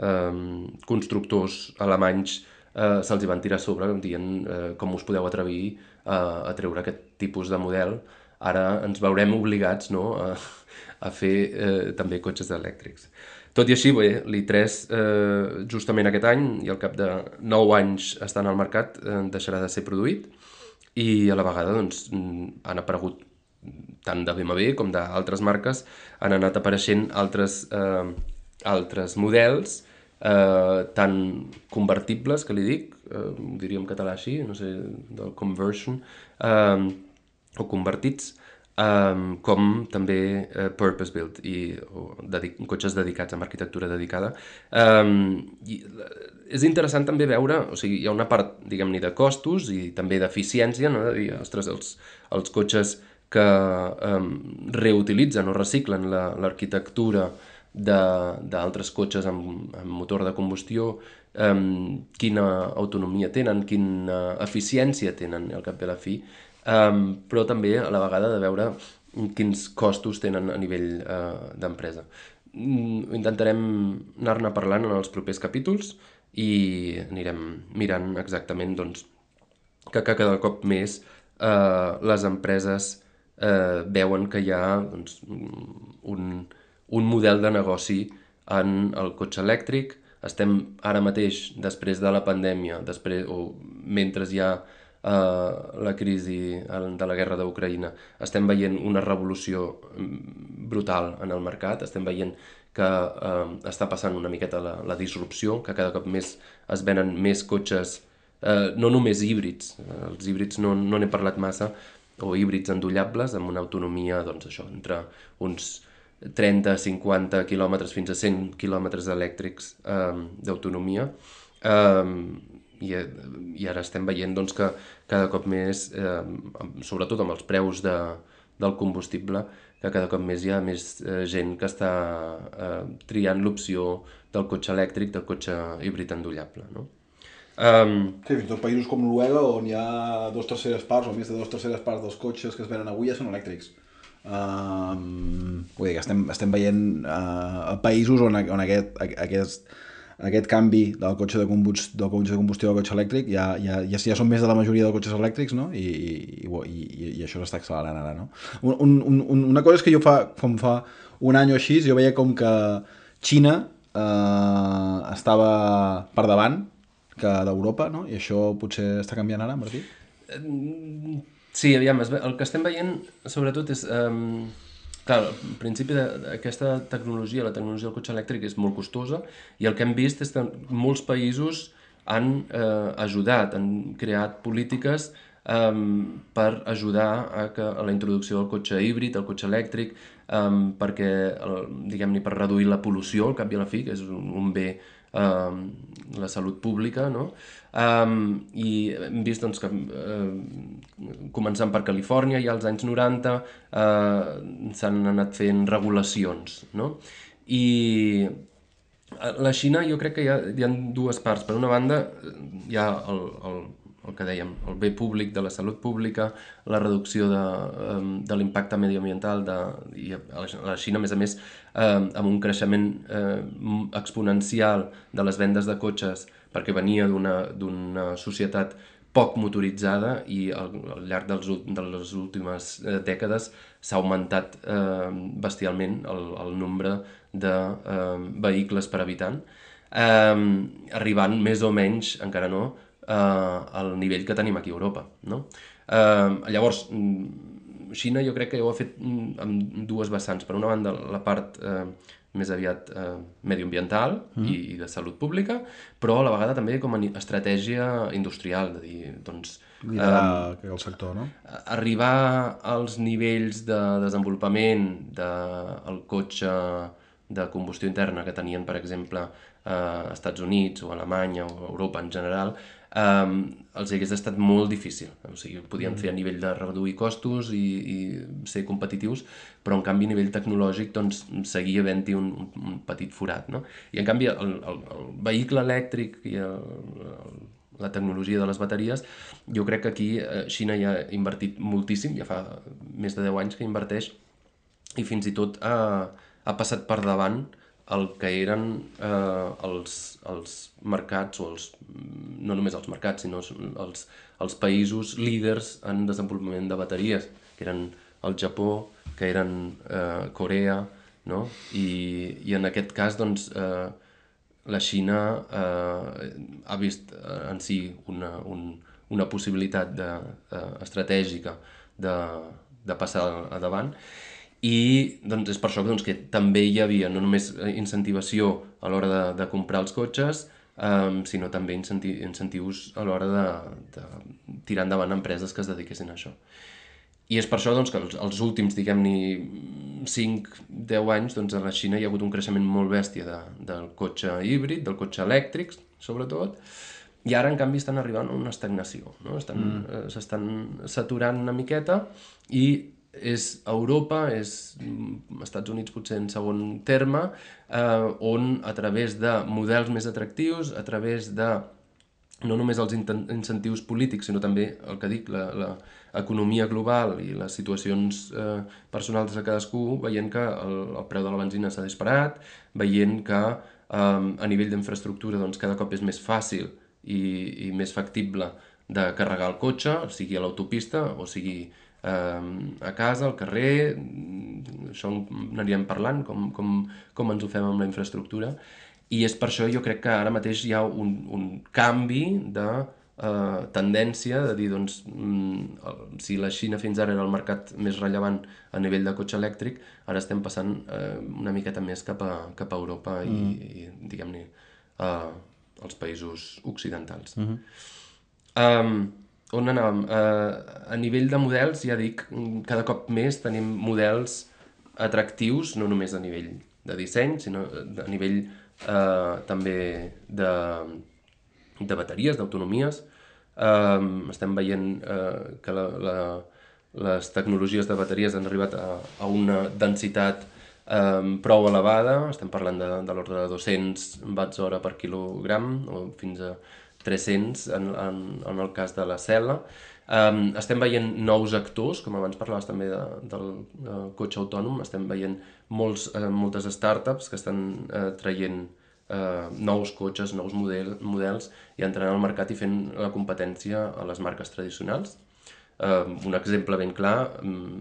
eh, constructors alemanys eh, se'ls van tirar a sobre dient eh, com us podeu atrevir a, a treure aquest tipus de model. Ara ens veurem obligats no, a, a fer eh, també cotxes elèctrics. Tot i així, bé, l'i3 eh, justament aquest any i al cap de 9 anys estant al mercat eh, deixarà de ser produït i a la vegada doncs, han aparegut tant de BMW com d'altres marques han anat apareixent altres, eh, altres models eh, tan convertibles, que li dic, eh, en català així, no sé, del conversion, eh, o convertits, um, com també uh, purpose built i o dedic cotxes dedicats amb arquitectura dedicada. Um, i, és interessant també veure, o sigui, hi ha una part, diguem-ne, de costos i també d'eficiència, no? de dir, ostres, els, els cotxes que um, reutilitzen o reciclen l'arquitectura la, d'altres cotxes amb, amb motor de combustió, um, quina autonomia tenen, quina eficiència tenen al cap de la fi, um, però també a la vegada de veure quins costos tenen a nivell uh, d'empresa. Mm, intentarem anar-ne parlant en els propers capítols i anirem mirant exactament doncs, que cada cop més uh, les empreses uh, veuen que hi ha doncs, un, un model de negoci en el cotxe elèctric. Estem ara mateix, després de la pandèmia, després, o mentre hi ha eh, la crisi de la guerra d'Ucraïna, estem veient una revolució mm, brutal en el mercat, estem veient que eh, està passant una miqueta la, la disrupció, que cada cop més es venen més cotxes, eh, no només híbrids, els híbrids no n'he parlat massa, o híbrids endollables amb una autonomia, doncs això, entre uns 30-50 quilòmetres fins a 100 quilòmetres elèctrics eh, d'autonomia. Eh, i, i ara estem veient doncs, que cada cop més, eh, sobretot amb els preus de, del combustible, que cada cop més hi ha més eh, gent que està eh, triant l'opció del cotxe elèctric, del cotxe híbrid endollable. No? Um, sí, fins i tot països com Noruega, on hi ha dos terceres parts o més de dos terceres parts dels cotxes que es venen avui ja són elèctrics. Um, vull dir que estem, estem veient uh, països on, on aquest, aquest, aquest canvi del cotxe de, combust, del cotxe de combustió al cotxe elèctric ja, ja, ja, ja són més de la majoria de cotxes elèctrics no? I, i, i, i això s'està accelerant ara. No? Un, un, un, una cosa és que jo fa, com fa un any o així jo veia com que Xina eh, estava per davant que d'Europa, no? i això potser està canviant ara, Martí? Sí, aviam, el que estem veient sobretot és... Um Clar, al principi d'aquesta tecnologia, la tecnologia del cotxe elèctric és molt costosa i el que hem vist és que molts països han eh, ajudat, han creat polítiques eh, per ajudar a, que, a la introducció del cotxe híbrid, el cotxe elèctric, eh, perquè, diguem-ne, per reduir la pol·lució, al cap i a la fi, que és un, un bé eh, la salut pública, no? Um, I hem vist doncs, que, uh, començant per Califòrnia, ja als anys 90 uh, eh, s'han anat fent regulacions. No? I la Xina jo crec que hi ha, hi ha dues parts. Per una banda, hi ha el, el, el que dèiem, el bé públic de la salut pública, la reducció de, de l'impacte mediambiental de, i la Xina, a més a més, eh, amb un creixement eh, exponencial de les vendes de cotxes perquè venia d'una societat poc motoritzada i al, al llarg dels, de les últimes eh, dècades s'ha augmentat eh, bestialment el, el nombre de eh, vehicles per habitant, eh, arribant més o menys, encara no, eh, al nivell que tenim aquí a Europa. No? Eh, llavors, Xina jo crec que ho ha fet mm, amb dues vessants. Per una banda, la part eh, més aviat eh, medioambiental mm. i, i de salut pública, però a la vegada també com a estratègia industrial, de dir, doncs... Liderar eh, el sector, no? Arribar als nivells de desenvolupament del de cotxe de combustió interna que tenien, per exemple, eh, Estats Units o Alemanya o Europa en general, um, els hagués estat molt difícil. O sigui, podien fer a nivell de reduir costos i, i ser competitius, però en canvi a nivell tecnològic doncs, seguia havent-hi un, un petit forat. No? I en canvi el, el, el vehicle elèctric i el, el, la tecnologia de les bateries, jo crec que aquí eh, Xina ja ha invertit moltíssim, ja fa més de 10 anys que inverteix i fins i tot ha, ha passat per davant el que eren eh, els, els mercats, o els, no només els mercats, sinó els, els països líders en desenvolupament de bateries, que eren el Japó, que eren eh, Corea, no? I, I en aquest cas, doncs, eh, la Xina eh, ha vist eh, en si una, un, una possibilitat de, eh, estratègica de, de passar a davant i doncs, és per això doncs, que també hi havia no només incentivació a l'hora de, de comprar els cotxes, um, sinó també incenti incentius a l'hora de, de tirar endavant empreses que es dediquessin a això. I és per això doncs, que els, els últims, diguem-ne, 5-10 anys, doncs, a la Xina hi ha hagut un creixement molt bèstia de, del cotxe híbrid, del cotxe elèctric, sobretot, i ara, en canvi, estan arribant a una estagnació. No? Mm. eh, S'estan saturant una miqueta i és Europa, és mm, Estats Units potser en segon terme, eh, on a través de models més atractius, a través de no només els incentius polítics, sinó també el que dic, l'economia global i les situacions eh, personals de cadascú, veient que el, el preu de la benzina s'ha disparat, veient que eh, a nivell d'infraestructura doncs, cada cop és més fàcil i, i més factible de carregar el cotxe, sigui a l'autopista o sigui a casa, al carrer, això n'aníem parlant, com, com, com ens ho fem amb la infraestructura, i és per això jo crec que ara mateix hi ha un, un canvi de eh, tendència de dir, doncs, mm, si la Xina fins ara era el mercat més rellevant a nivell de cotxe elèctric, ara estem passant eh, una miqueta més cap a, cap a Europa mm. i, i diguem-ne, eh, als països occidentals. Mm -hmm. um, on anàvem? Uh, a nivell de models, ja dic, cada cop més tenim models atractius, no només a nivell de disseny, sinó a nivell uh, també de, de bateries, d'autonomies. Uh, estem veient uh, que la, la, les tecnologies de bateries han arribat a, a una densitat um, prou elevada, estem parlant de, de l'ordre de 200 watts hora per quilogram, o fins a 300 en, en, en el cas de la cel·la. Um, estem veient nous actors, com abans parlaves també de, del de cotxe autònom, estem veient molts, uh, moltes startups que estan uh, traient uh, nous cotxes, nous model, models i entrant al mercat i fent la competència a les marques tradicionals. Uh, un exemple ben clar um,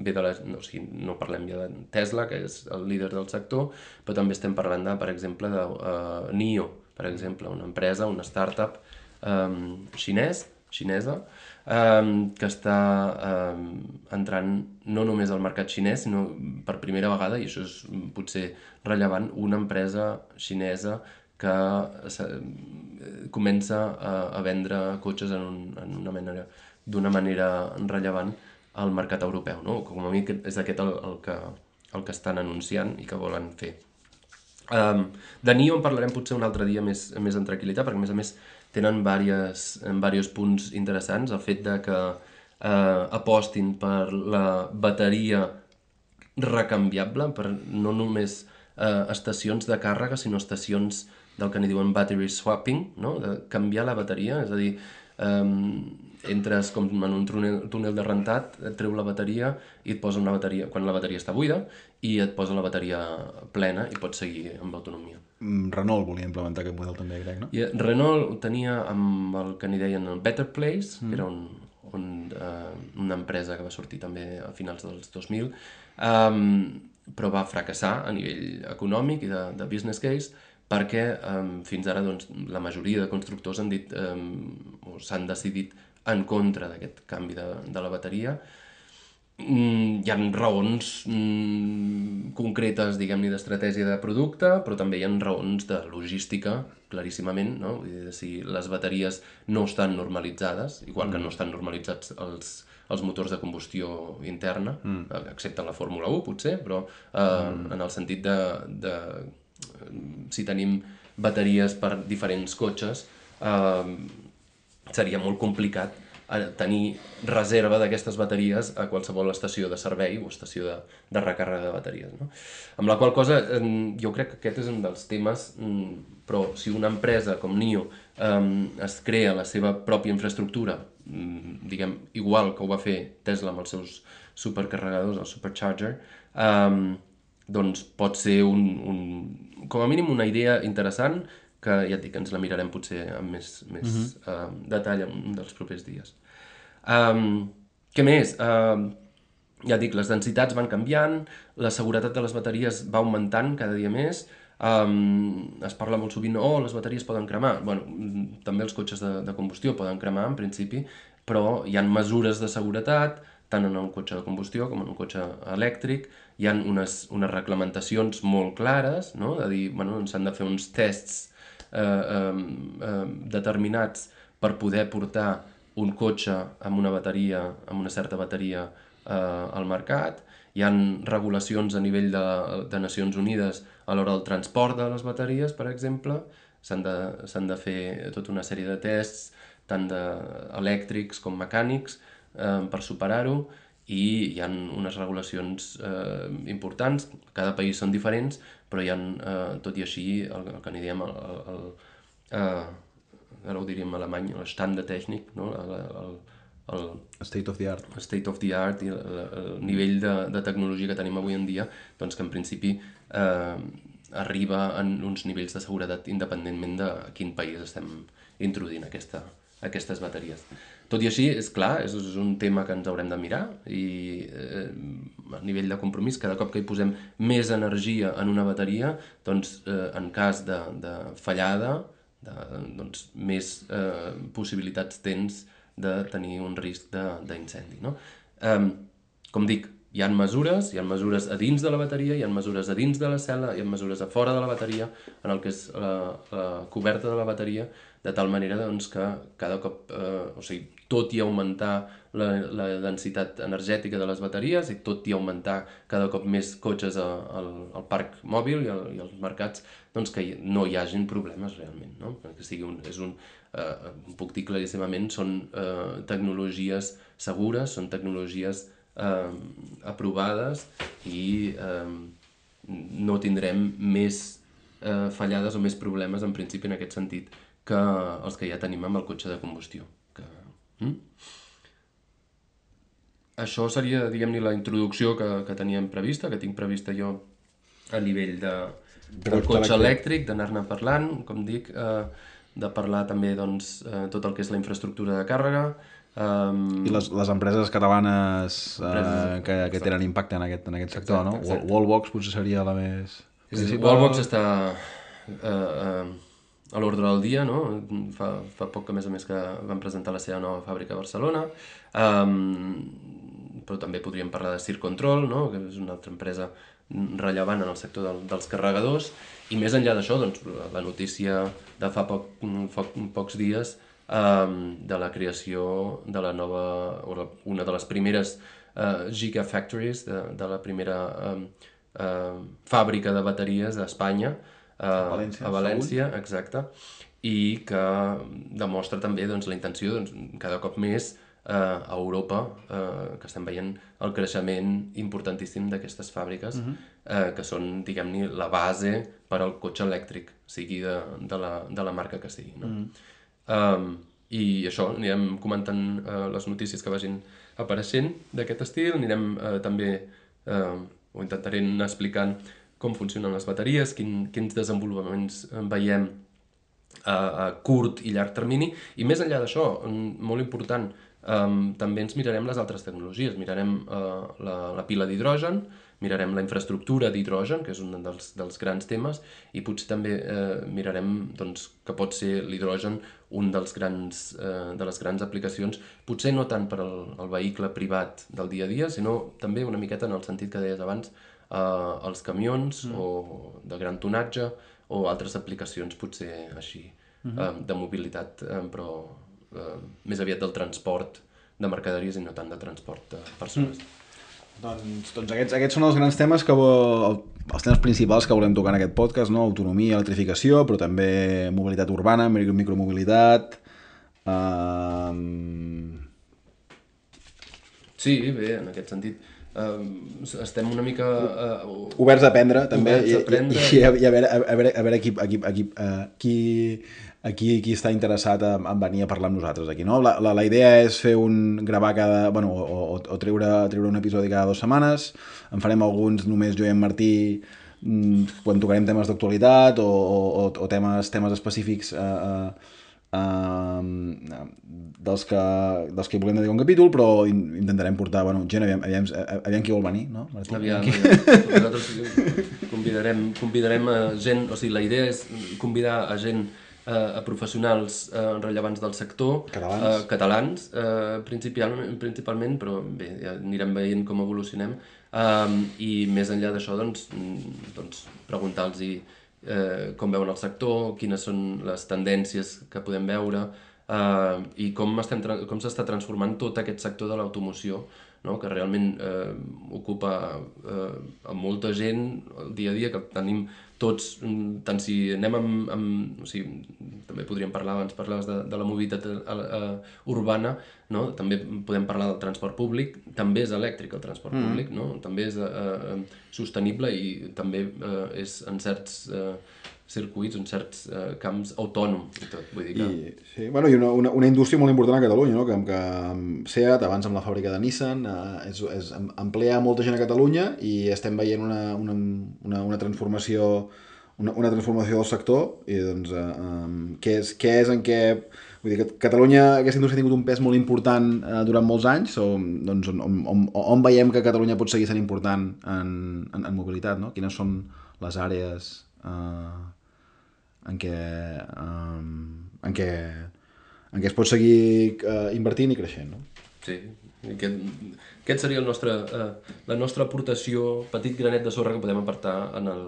ve de la, no, o sigui, no parlem ja de Tesla, que és el líder del sector, però també estem parlant, de, per exemple, de uh, NIO, per exemple, una empresa, una startup um, xinès, xinesa, um, que està um, entrant no només al mercat xinès, sinó per primera vegada, i això és potser rellevant, una empresa xinesa que comença a, a vendre cotxes en, un, en una manera d'una manera rellevant al mercat europeu, no? Com a mi és aquest el, el, que, el que estan anunciant i que volen fer. Um, de Nio en parlarem potser un altre dia més, més en tranquil·litat, perquè a més a més tenen diversos, diversos punts interessants. El fet de que uh, apostin per la bateria recanviable, per no només uh, estacions de càrrega, sinó estacions del que n'hi diuen battery swapping, no? de canviar la bateria, és a dir, um, entres com en un túnel, túnel de rentat, et treu la bateria i et posa una bateria, quan la bateria està buida, i et posa la bateria plena i pots seguir amb autonomia. Mm, Renault volia implementar aquest model també, crec, no? I Renault ho tenia amb el que n'hi deien el Better Place, mm. que era un, un, uh, una empresa que va sortir també a finals dels 2000, um, però va fracassar a nivell econòmic i de, de business case, perquè um, fins ara doncs, la majoria de constructors han dit um, o s'han decidit en contra d'aquest canvi de, de la bateria. Mm, hi ha raons mm, concretes, diguem-ne, d'estratègia de producte, però també hi ha raons de logística, claríssimament, no? Vull dir, si les bateries no estan normalitzades, igual mm. que no estan normalitzats els, els motors de combustió interna, mm. excepte en la Fórmula 1, potser, però eh, mm. en el sentit de, de si tenim bateries per diferents cotxes, eh, seria molt complicat eh, tenir reserva d'aquestes bateries a qualsevol estació de servei o estació de, de recàrrega de bateries. No? Amb la qual cosa, jo crec que aquest és un dels temes, mm, però si una empresa com NIO es crea la seva pròpia infraestructura mm, diguem, igual que ho va fer Tesla amb els seus supercarregadors, el Supercharger, doncs pot ser un, un, com a mínim una idea interessant que ja et dic, ens la mirarem potser amb més, més uh -huh. uh, detall en un dels propers dies. Um, què més? Uh, ja dic, les densitats van canviant, la seguretat de les bateries va augmentant cada dia més, um, es parla molt sovint, oh, les bateries poden cremar. bueno, també els cotxes de, de combustió poden cremar, en principi, però hi ha mesures de seguretat, tant en un cotxe de combustió com en un cotxe elèctric, hi ha unes, unes reglamentacions molt clares, no? de dir, bueno, s'han de fer uns tests eh, eh, determinats per poder portar un cotxe amb una bateria, amb una certa bateria eh, al mercat. Hi han regulacions a nivell de, de Nacions Unides a l'hora del transport de les bateries, per exemple. S'han de, de fer tota una sèrie de tests, tant elèctrics com mecànics, eh, per superar-ho i hi ha unes regulacions eh, importants, cada país són diferents, però hi ha, eh, tot i així, el, el que n'hi diem, el, el, el, eh, ara ho diríem en alemany, l'estàndard tècnic, no? el, el, el state of the art, state of the art i el, el nivell de, de tecnologia que tenim avui en dia, doncs que en principi eh, arriba en uns nivells de seguretat independentment de quin país estem introduint aquesta, aquestes bateries. Tot i així, és clar, és, és un tema que ens haurem de mirar i eh, a nivell de compromís, cada cop que hi posem més energia en una bateria, doncs eh, en cas de, de fallada, de, doncs, més eh, possibilitats tens de tenir un risc d'incendi. No? Eh, com dic, hi ha mesures, hi ha mesures a dins de la bateria, hi ha mesures a dins de la cel·la, hi ha mesures a fora de la bateria, en el que és la, la coberta de la bateria, de tal manera doncs, que cada cop, eh, o sigui, tot i augmentar la, la densitat energètica de les bateries i tot i augmentar cada cop més cotxes al, al parc mòbil i, al, i als mercats, doncs que no hi hagin problemes realment, no? Que sigui un, és un, eh, puc dir claríssimament, són eh, tecnologies segures, són tecnologies eh, aprovades i eh, no tindrem més eh, fallades o més problemes en principi en aquest sentit que els que ja tenim amb el cotxe de combustió. Que, mm? Això seria, diguem-ne, la introducció que, que teníem prevista, que tinc prevista jo a nivell de, del cotxe elèctric, d'anar-ne parlant, com dic, eh, de parlar també doncs, eh, tot el que és la infraestructura de càrrega, Um, I les, les empreses catalanes uh, que, que tenen impacte en aquest, en aquest sector, exacte, no? Exacte. Wallbox potser seria la més... Sí, Wallbox està... Uh, uh, a l'ordre del dia, no? Fa, fa poc que, a més a més, que van presentar la seva nova fàbrica a Barcelona. Um, però també podríem parlar de Cir Control, no? que és una altra empresa rellevant en el sector del, dels carregadors. I més enllà d'això, doncs, la notícia de fa poc, poc, pocs dies um, de la creació de la nova, o la, una de les primeres uh, Gigafactories, de, de la primera um, uh, fàbrica de bateries d'Espanya, a València, a València exacte, i que demostra també doncs, la intenció doncs, cada cop més eh, a Europa, eh, que estem veient el creixement importantíssim d'aquestes fàbriques, uh mhm. -huh. eh, que són, diguem-ne, la base per al cotxe elèctric, sigui de, de, la, de la marca que sigui. No? Uh -huh. Um, I això, anirem comentant eh, les notícies que vagin apareixent d'aquest estil, anirem eh, també, eh, ho intentaré anar explicant com funcionen les bateries, quin, quins desenvolupaments veiem a, a curt i llarg termini, i més enllà d'això, molt important, um, també ens mirarem les altres tecnologies, mirarem uh, la, la pila d'hidrogen, mirarem la infraestructura d'hidrogen, que és un dels, dels grans temes, i potser també eh, mirarem doncs, que pot ser l'hidrogen un dels grans, eh, de les grans aplicacions, potser no tant per al, al vehicle privat del dia a dia, sinó també una miqueta en el sentit que deies abans, eh, els camions mm. o de gran tonatge o altres aplicacions potser així mm -hmm. eh, de mobilitat, eh, però eh, més aviat del transport de mercaderies i no tant de transport de persones. Mm. Doncs, doncs aquests, aquests són els grans temes que els temes principals que volem tocar en aquest podcast, no? autonomia, electrificació, però també mobilitat urbana, micromobilitat... Eh... Sí, bé, en aquest sentit Uh, estem una mica... Uh, oberts a aprendre, també, oberts a aprendre. I, i, i, a, veure, a, veure, a veure qui, a qui, a qui, uh, qui aquí qui està interessat en, en venir a parlar amb nosaltres aquí, no? La, la, la idea és fer un gravar cada... Bueno, o, o, o treure, treure un episodi cada dues setmanes. En farem alguns només jo i en Martí mm, quan tocarem temes d'actualitat o, o, o temes, temes específics eh, eh, eh, dels, que, dels que volem dedicar un capítol, però intentarem portar, bueno, gent, aviam, aviam, aviam qui vol venir, no? Martí? Aviam, aviam. Nosaltres convidarem, convidarem a gent, o sigui, la idea és convidar a gent eh, a professionals eh, rellevants del sector, catalans, eh, catalans eh, principalment, principalment, però bé, ja anirem veient com evolucionem, eh, i més enllà d'això, doncs, mm, doncs preguntar-los eh, com veuen el sector, quines són les tendències que podem veure, eh, i com s'està com transformant tot aquest sector de l'automoció, no? que realment eh, ocupa eh, a molta gent el dia a dia, que tenim tots, mm, tant si anem amb, amb o sigui, també podríem parlar, abans parlaves de, de la mobilitat uh, urbana, no? també podem parlar del transport públic, també és elèctric el transport mm. públic, no? també és uh, sostenible i també uh, és en certs uh, circuits, en certs uh, camps autònom i tot. Vull dir que... I, sí, bueno, i una, una, una indústria molt important a Catalunya, no? que, que Seat, abans amb la fàbrica de Nissan, uh, és, és, emplea molta gent a Catalunya i estem veient una, una, una, una transformació una, una transformació del sector i doncs um, què, és, què és en què vull dir que Catalunya aquesta indústria ha tingut un pes molt important uh, durant molts anys o, doncs, on, on, on veiem que Catalunya pot seguir sent important en, en, en mobilitat no? quines són les àrees uh, en què, um, en què, en què es pot seguir uh, invertint i creixent. No? Sí, aquest, aquest seria el nostre, uh, la nostra aportació, petit granet de sorra que podem apartar en, el,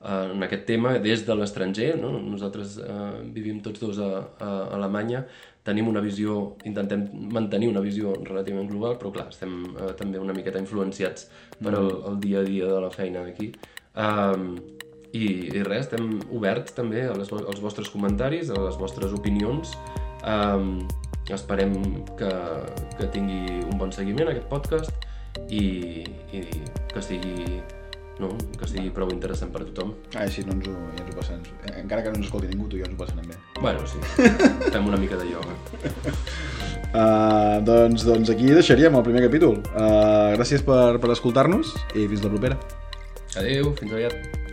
uh, en aquest tema des de l'estranger. No? Nosaltres uh, vivim tots dos a, a Alemanya, tenim una visió, intentem mantenir una visió relativament global, però clar, estem uh, també una miqueta influenciats per mm. el, el dia a dia de la feina aquí. Um, i, i res, estem oberts també a les, als vostres comentaris, a les vostres opinions. Um, esperem que, que tingui un bon seguiment aquest podcast i, i que sigui no? que sigui prou interessant per a tothom. Ah, sí, no ens ho, ja ens ho passem. Encara que no ens escolti ningú, tu i jo ens ho passarem bé. Bueno, sí. Fem una mica de ioga. Uh, doncs, doncs aquí deixaríem el primer capítol. Uh, gràcies per, per escoltar-nos i fins la propera. Adéu, fins aviat.